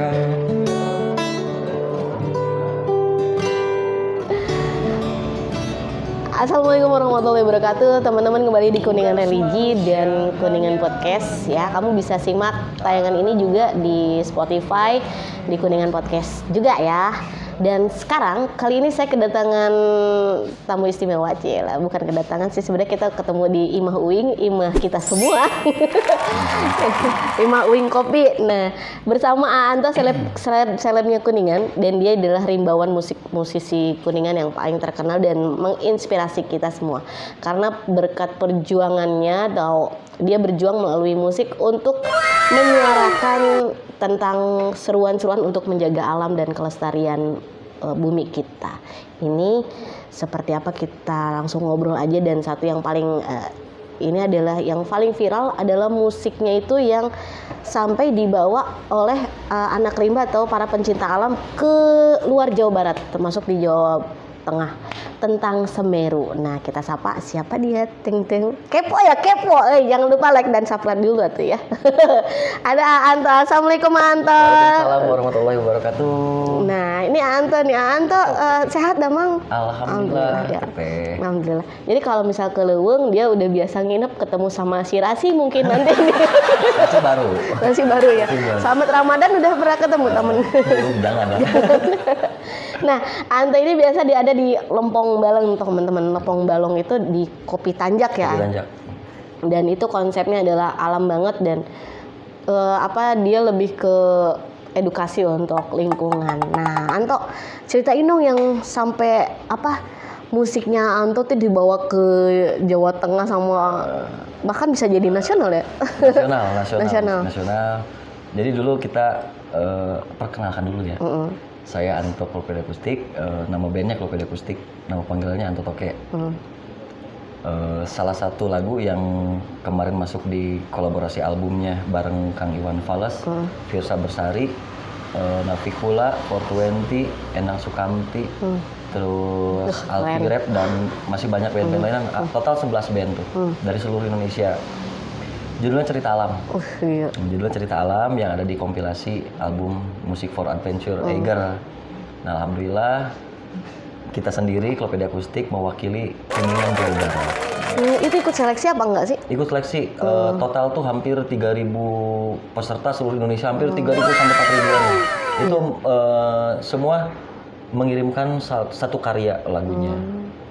menyuarakan Assalamualaikum warahmatullahi wabarakatuh. Teman-teman kembali di Kuningan Religi dan Kuningan Podcast ya. Kamu bisa simak tayangan ini juga di Spotify Di Kuningan Podcast juga ya dan sekarang kali ini saya kedatangan tamu istimewa Cila. Bukan kedatangan sih sebenarnya kita ketemu di Imah Uing, Imah kita semua. Imah Uing Kopi. Nah, bersama Aanto seleb, seleb selebnya Kuningan dan dia adalah rimbawan musik musisi Kuningan yang paling terkenal dan menginspirasi kita semua. Karena berkat perjuangannya dia berjuang melalui musik untuk menyuarakan tentang seruan-seruan untuk menjaga alam dan kelestarian uh, bumi kita. Ini seperti apa kita langsung ngobrol aja dan satu yang paling uh, ini adalah yang paling viral adalah musiknya itu yang sampai dibawa oleh uh, anak rimba atau para pencinta alam ke luar Jawa Barat termasuk di Jawa Tengah tentang Semeru. Nah, kita sapa siapa dia? Ting ting. Kepo ya, kepo. Eh, jangan lupa like dan subscribe dulu tuh ya. Ada Anto. Assalamualaikum Anto. Waalaikumsalam warahmatullahi wabarakatuh Nah, ini Anto nih. Anto uh, sehat dah, Mang? Alhamdulillah, ya. Alhamdulillah. Jadi kalau misal ke Leweng, dia udah biasa nginep ketemu sama si Rasi mungkin nanti. Itu baru Masih baru ya. Baru. Selamat Ramadan udah pernah ketemu temen. Belum, jangan lah Nah, Anto ini biasa dia ada di Lempong Balong teman-teman. Lempong Balong itu di Kopi Tanjak ya. Kopi Tanjak. Dan itu konsepnya adalah alam banget dan eh, apa dia lebih ke edukasi untuk lingkungan. Nah, Anto ceritain dong yang sampai apa musiknya Anto tuh dibawa ke Jawa Tengah sama bahkan bisa jadi nasional ya. Nasional, nasional Nasional. Nasional. Jadi dulu kita eh, perkenalkan dulu ya Mm-mm. Saya Anto Klopeda Akustik eh, Nama bandnya Klopeda Akustik Nama panggilannya Anto Toke Mm. Eh, salah satu lagu yang kemarin masuk di kolaborasi albumnya bareng Kang Iwan Fales, Hmm. Firsa Bersari, eh, Navikula, 420, Endang Sukamti, Hmm. terus Alfi. Rap dan masih banyak band-band lain. Ah, Total 11 band tuh Hmm. dari seluruh Indonesia. Judulnya Cerita Alam. Uh, iya. Judulnya Cerita Alam yang ada di kompilasi album Music for Adventure Eiger. Nah, alhamdulillah kita sendiri Klopeda Akustik mewakili Kuningan Jawa Barat. Hmm, itu ikut seleksi apa enggak sih? Ikut seleksi eh, total tuh hampir 3000 peserta seluruh Indonesia, hampir 3000 sampai 4000-an. Itu eh, semua mengirimkan sa- satu karya lagunya.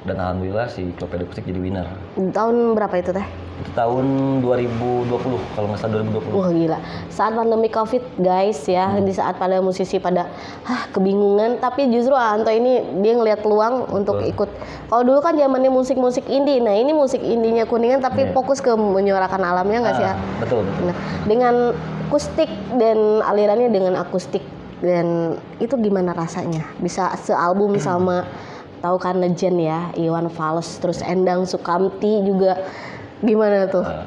Dan alhamdulillah si Klopeda Akustik jadi winner. Tahun berapa itu teh? Tahun 2020 kalau nggak salah 2020. Wah gila. Saat pandemi Covid guys ya, di saat pada musisi pada hah kebingungan, tapi justru Anto ini dia ngelihat peluang untuk ikut. Kalau dulu kan zamannya musik-musik indie. Nah, ini musik indinya Kuningan tapi Iya. fokus ke menyuarakan alamnya nggak sih ya? Ah, betul, betul. Nah, dengan akustik dan alirannya dengan akustik dan itu gimana rasanya? Bisa sealbum sama tahu kan legend ya, Iwan Fals terus Endang Sukamti juga gimana tuh? Eh,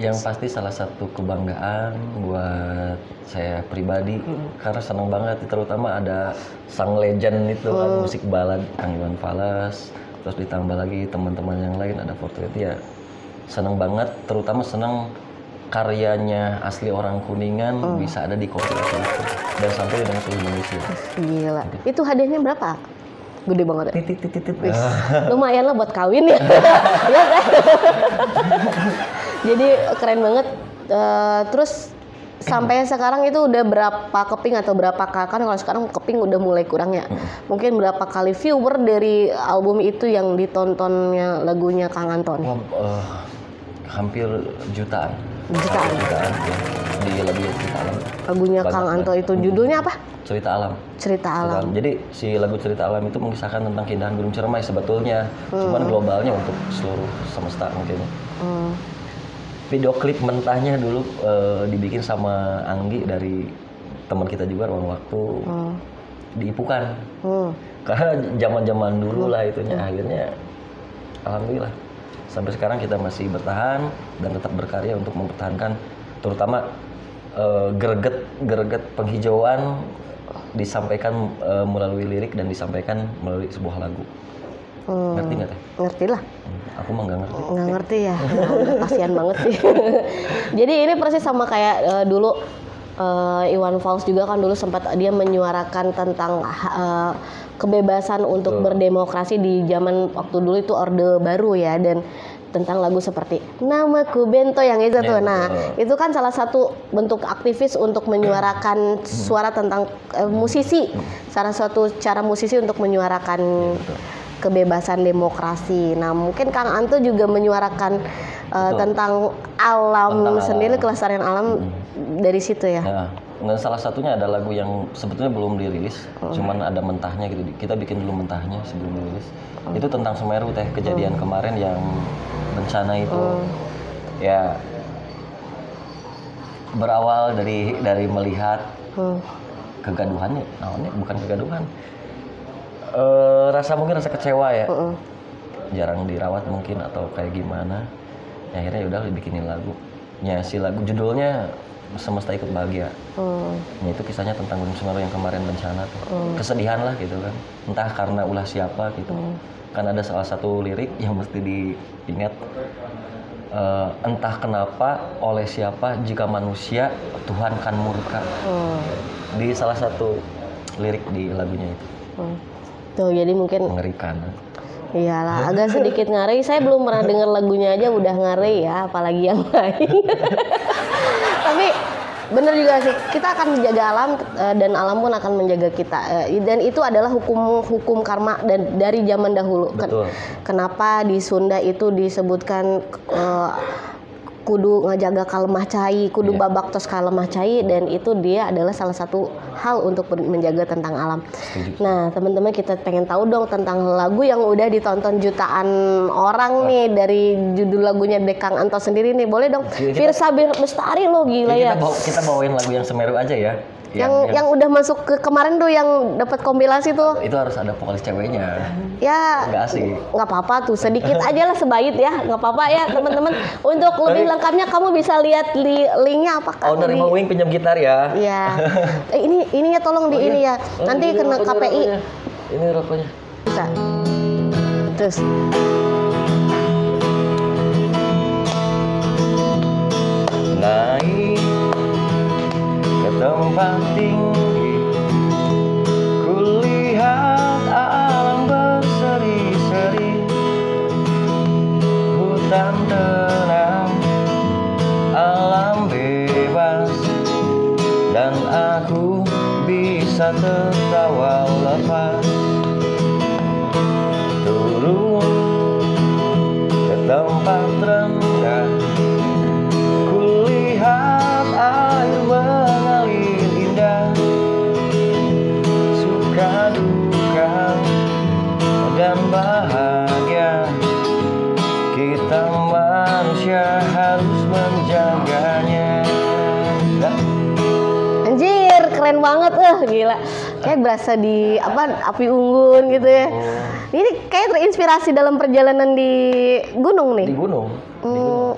yang pasti salah satu kebanggaan buat saya pribadi karena senang banget terutama ada sang legend itu kan musik balad Kang Iwan Fals terus ditambah lagi teman-teman yang lain ada Fortuity ya senang banget terutama senang karyanya asli orang kuningan bisa ada di kompilasi itu dan sampai dengan seluruh Indonesia Gila. Itu hadiahnya berapa? Gede banget ya? titit titit titit Wih, lumayan lah buat kawin ya. Iya kan? Jadi keren banget. Eh, terus sampai sekarang itu udah berapa keping atau berapa kali kan kalau sekarang keping udah mulai kurang ya. Mungkin berapa kali viewer dari album itu yang ditontonnya lagunya Kang Anton? Wah, eh, hampir jutaan Jutaan. Jutaan ya. di lebih cerita alam Lagunya Banyak Kang. Anto itu judulnya apa? cerita alam Cerita Cerita Alam. Jadi si lagu cerita alam itu mengisahkan tentang keindahan Gunung Ciremai sebetulnya, cuman globalnya untuk seluruh semesta mungkin. Hmm. Video klip mentahnya dulu eh, dibikin sama Anggi dari teman kita juga ruang waktu Hmm. diipukan. Hmm. Karena zaman-zaman dulu lah itunya akhirnya alhamdulillah sampai sekarang kita masih bertahan dan tetap berkarya untuk mempertahankan terutama eh, greget greget penghijauan disampaikan eh, melalui lirik dan disampaikan melalui sebuah lagu. Hmm. Ngerti nggak teh? Ngerti lah. Hmm, Aku mah nggak ngerti. nggak ngerti ya, kasihan banget sih. Jadi ini persis sama kayak eh, dulu eh, Iwan Fals juga kan dulu sempat dia menyuarakan tentang eh, kebebasan untuk berdemokrasi di zaman waktu dulu itu orde baru ya dan tentang lagu seperti namaku Bento yang itu tuh. Ya, Nah, itu kan salah satu bentuk aktivis untuk menyuarakan suara tentang eh, musisi. Salah satu cara musisi untuk menyuarakan kebebasan demokrasi. Nah, mungkin Kang Anto juga menyuarakan Betul. tentang alam Tentang sendiri, alam. kelestarian alam dari situ ya. Nah, dan salah satunya ada lagu yang sebetulnya belum dirilis, cuman ada mentahnya gitu. Kita bikin dulu mentahnya sebelum dirilis. Itu tentang Semeru teh kejadian kemarin yang bencana itu. Ya berawal dari dari melihat Hmm. kegaduhannya, namanya bukan kegaduhan. Eh, rasa mungkin rasa kecewa ya. Mm-mm. jarang dirawat mungkin atau kayak gimana ya akhirnya udah dibikinin lagu ya si lagu judulnya semesta ikut bahagia Hmm. ya, itu kisahnya tentang Gunung Semeru yang kemarin bencana tuh kesedihan lah gitu kan entah karena ulah siapa gitu kan ada salah satu lirik yang mesti diingat Eh, entah kenapa oleh siapa jika manusia Tuhan kan murka Hmm. di salah satu lirik di lagunya itu Hmm. Tuh, jadi mungkin mengerikan Iyalah, agak sedikit ngeri. Saya belum pernah dengar lagunya aja udah ngeri ya, apalagi yang lain. Tapi bener juga sih, kita akan menjaga alam eh, dan alam pun akan menjaga kita. Eh, Dan itu adalah hukum hukum karma dan dari zaman dahulu. Betul. Kenapa di Sunda itu disebutkan eh, kudu ngejaga kalemah cai, kudu Iya. babak tos kalemah cai dan itu dia adalah salah satu hal untuk menjaga tentang alam. Setuju. Nah, teman-teman kita pengen tahu dong tentang lagu yang udah ditonton jutaan orang nih dari judul lagunya Dekang Anto sendiri nih. Boleh dong. Iya, Firsa Bestari lo gila Ya, ya. kita, bawa, kita bawain lagu yang Semeru aja ya Yang yang udah masuk ke kemarin tuh yang dapat kompilasi tuh. itu harus ada vokalis ceweknya. Ya nggak asik. nggak apa-apa tuh sedikit aja lah sebait ya. Nggak apa-apa ya teman-teman. Untuk lebih lengkapnya kamu bisa lihat li- linknya apakah owner di Imam Wing pinjam gitar ya. Ya eh, ini ininya tolong di ini ya. Oh, nanti kena KPI rokoknya. ini rokoknya. Bisa. Terus tempat tinggi. Kulihat alam berseri-seri. Hutan tenang alam bebas. Dan aku bisa tertawa Berasa di apa api unggun gitu ya. Ini kayak terinspirasi dalam perjalanan di gunung Di nih. gunung Hmm,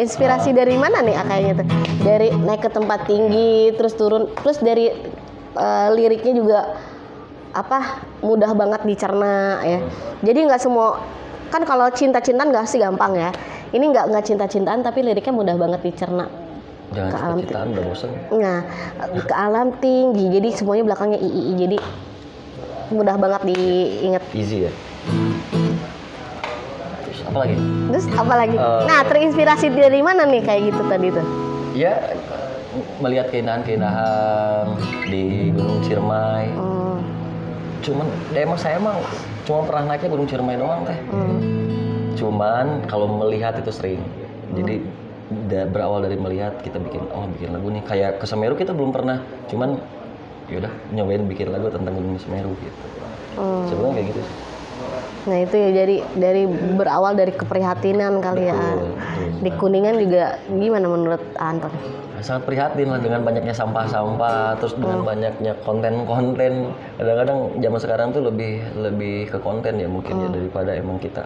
inspirasi dari mana nih ah, kayaknya tuh? Dari naik ke tempat tinggi terus turun terus dari eh, liriknya juga apa mudah banget dicerna ya. Jadi nggak semua kan kalau cinta-cintaan nggak sih gampang ya. Ini nggak nggak cinta-cintaan tapi liriknya mudah banget dicerna. Jangan Ke alam cita-citaan udah bosen Nah, ke alam tinggi, jadi semuanya belakangnya ii, jadi mudah banget diinget. Easy ya Terus apa lagi? Terus apa lagi? Eh. nah, terinspirasi dari mana nih kayak gitu tadi tuh? Ya melihat keindahan-keindahan di Gunung Ciremai Hmm, cuman ya emang saya emang cuma pernah naiknya Gunung Ciremai doang teh hmm, cuman kalau melihat itu sering jadi da- berawal dari melihat kita bikin oh bikin lagu nih kayak ke Semeru kita belum pernah cuman yaudah nyobain bikin lagu tentang Gunung Semeru gitu hmm. sebenarnya kayak gitu sih. Nah itu ya jadi dari berawal dari keprihatinan kali ya. Betul, betul. Di Kuningan juga gimana menurut Anton? sangat prihatin lah dengan banyaknya sampah-sampah terus dengan banyaknya konten-konten kadang-kadang zaman sekarang tuh lebih lebih ke konten ya mungkin ya daripada emang kita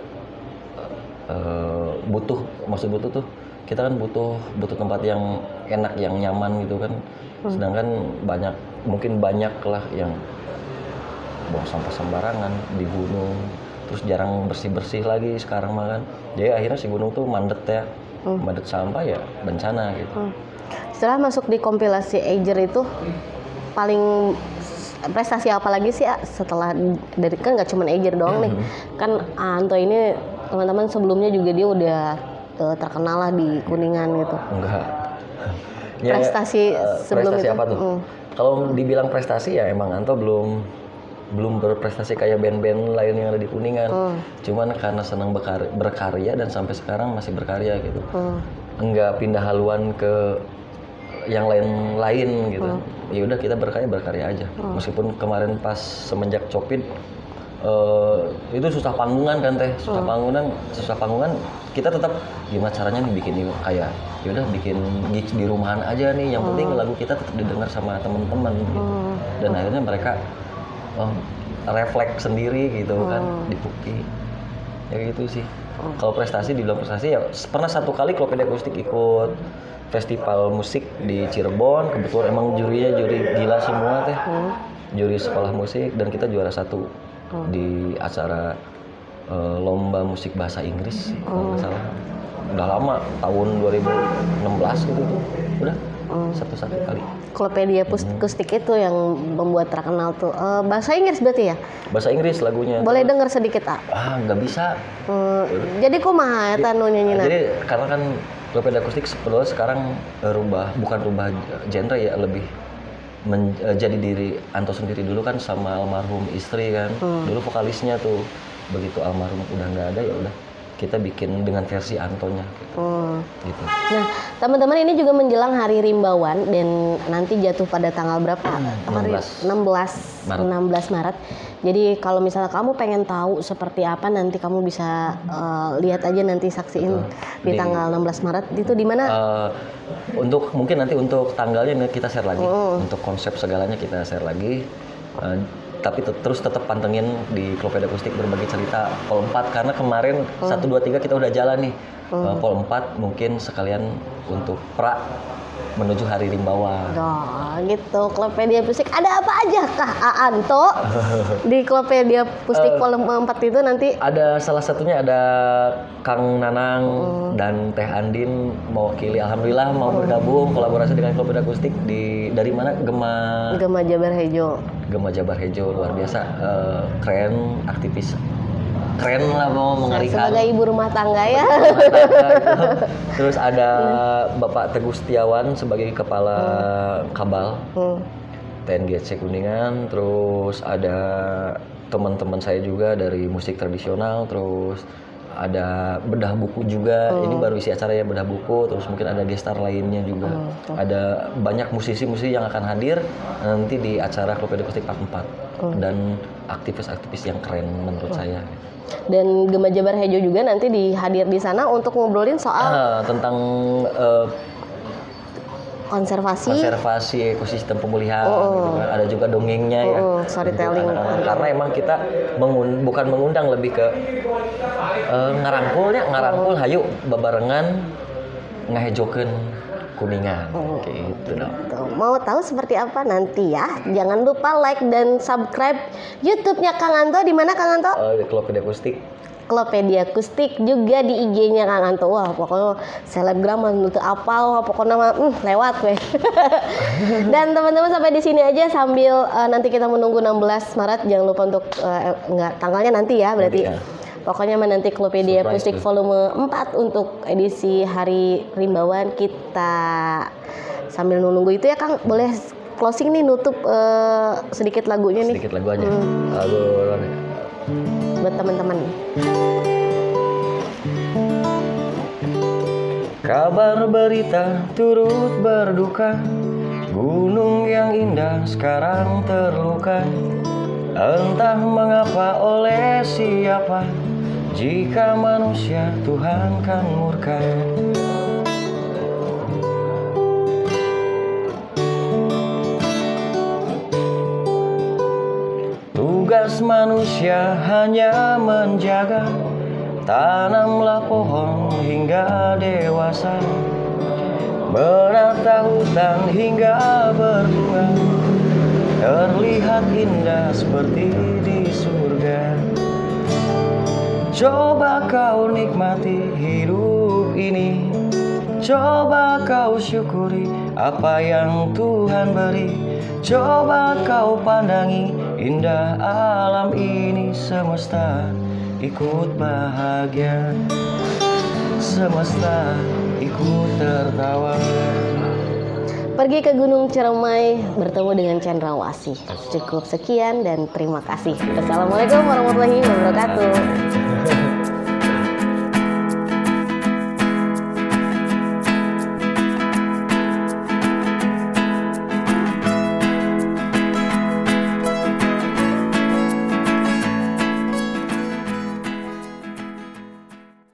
eh, butuh maksud butuh tuh kita kan butuh butuh tempat yang enak yang nyaman gitu kan. Sedangkan banyak mungkin banyak lah yang buang sampah sembarangan di gunung. Terus jarang bersih bersih lagi sekarang mah kan. Jadi akhirnya si gunung tuh mandet ya. Padat sampah ya bencana gitu. Hmm. Setelah masuk di kompilasi Ager itu paling prestasi apa lagi sih A? setelah dari kan nggak cuma Ager doang nih. Kan Anto ini teman-teman sebelumnya juga dia udah eh, terkenal lah di kuningan gitu enggak Prestasi eh, sebelum prestasi itu? apa tuh Hmm. kalau dibilang prestasi ya emang Anto belum belum berprestasi kayak band-band lain yang ada di kuningan Hmm. cuman karena senang berkar- berkarya dan sampai sekarang masih berkarya gitu Hmm. enggak pindah haluan ke yang lain-lain gitu. Hmm. Ya udah kita berkarya berkarya aja. Meskipun kemarin pas semenjak Copin eh, itu susah panggungan kan teh, susah Hmm. panggungan, susah panggungan kita tetap gimana caranya nih bikin kayak ya udah bikin gigs di rumahan aja nih. Yang penting lagu kita tetap didengar sama teman-teman gitu. Hmm. Dan akhirnya mereka oh, refleks sendiri gitu kan Hmm. di Pukti. Ya gitu sih. Kalau prestasi dibilang prestasi ya pernah satu kali Klopedi Akustik ikut festival musik di Cirebon. Kebetulan emang jurinya juri gila semua teh. Hmm. Juri sekolah musik dan kita juara satu di acara eh, lomba musik bahasa Inggris kalau nggak salah. Udah lama tahun 2016 gitu tuh. Udah satu-satu kali. Klopedia Pus- Akustik itu yang membuat terkenal tuh Eh, bahasa Inggris berarti ya Bahasa Inggris lagunya. boleh denger sedikit ah Ah nggak bisa. Hmm, jadi kumaha eta nu nyanyina Jadi karena kan Klopedi akustik sebetulnya sekarang eh, rubah bukan rubah genre ya lebih men- eh, jadi diri Anto sendiri dulu kan sama almarhum istri kan. Dulu vokalisnya tuh begitu almarhum udah nggak ada ya udah kita bikin dengan versi Antonya Hmm. gitu. Nah, teman-teman ini juga menjelang Hari Rimbawan dan nanti jatuh pada tanggal berapa? Hari 16 16 Maret. 16 Maret. Jadi kalau misalnya kamu pengen tahu seperti apa nanti kamu bisa eh, lihat aja nanti saksiin di Di- tanggal 16 Maret itu di mana? Eh, untuk mungkin nanti untuk tanggalnya kita share lagi Oh. untuk konsep segalanya kita share lagi Eh, tapi terus tetap pantengin di Klopeda Akustik berbagi cerita Pol 4 karena kemarin. 1 2 3 kita udah jalan nih Eh, Pol 4 mungkin sekalian untuk pra menuju hari Rimbawan. Duh, gitu. Klopedia Pusik. Ada apa aja kah Aanto? Di Klopedia Pustik volume 4 itu nanti? ada salah satunya ada Kang Nanang Oh. dan Teh Andin mewakili. Alhamdulillah mau bergabung kolaborasi dengan Klopeda Akustik di dari mana? Gema Gema Jabar Hejo. Gema Jabar Hejo luar biasa. Eh, keren aktivis keren lah mau mengerikan. Sebagai ibu rumah tangga ya. terus ada Bapak Teguh Setiawan sebagai kepala kabal. Hmm. TNGC Kuningan. Terus ada teman-teman saya juga dari musik tradisional. Terus ada bedah buku juga. Ini baru isi acara ya bedah buku. Terus mungkin ada gestar lainnya juga. Ada banyak musisi-musisi yang akan hadir nanti di acara Klub Akustik Part 4 dan aktivis-aktivis yang keren menurut saya Dan Gema Jabar Hejo juga nanti dihadir di sana untuk ngobrolin soal Ah, tentang eh, konservasi. konservasi ekosistem pemulihan gitu kan. ada juga dongengnya ya Oh, storytelling. Untuk anak-anak. karena emang kita mengun- bukan mengundang lebih ke eh, ngarangkulnya ngarangkul hayu babarengan ngahejokeun kuningan gitu dong Tuh, Mau tahu seperti apa nanti ya? Jangan lupa like dan subscribe YouTube-nya Kang Anto di mana Kang Anto? Eh, di Klub Akustik Klopedia Akustik juga di IG-nya Kang Anto. Wah, pokoknya selebgram apal, wah, pokoknya mah hmm, lewat weh. Dan teman-teman sampai di sini aja sambil eh, nanti kita menunggu 16 Maret jangan lupa untuk eh, enggak tanggalnya nanti ya berarti. Nanti, ya. Pokoknya mah nanti Klopedia Akustik tuh. volume 4 untuk edisi Hari Rimbawan kita. Sambil nunggu itu ya Kang. Boleh closing nih nutup eh, sedikit lagunya nih. Sedikit lagu aja lagu buat teman-teman. Kabar berita turut berduka. Gunung yang indah sekarang terluka. Entah mengapa oleh siapa Jika manusia Tuhan kan murka. Tugas manusia hanya menjaga Tanamlah pohon hingga dewasa Menata hutan hingga berbunga Terlihat indah seperti di surga Coba kau nikmati hidup ini. Coba kau syukuri apa yang Tuhan beri. Coba kau pandangi indah alam ini semesta. Ikut bahagia Semesta ikut tertawa Pergi ke Gunung Ciremai bertemu dengan Cendrawasih. Cukup sekian dan terima kasih. Assalamualaikum warahmatullahi wabarakatuh.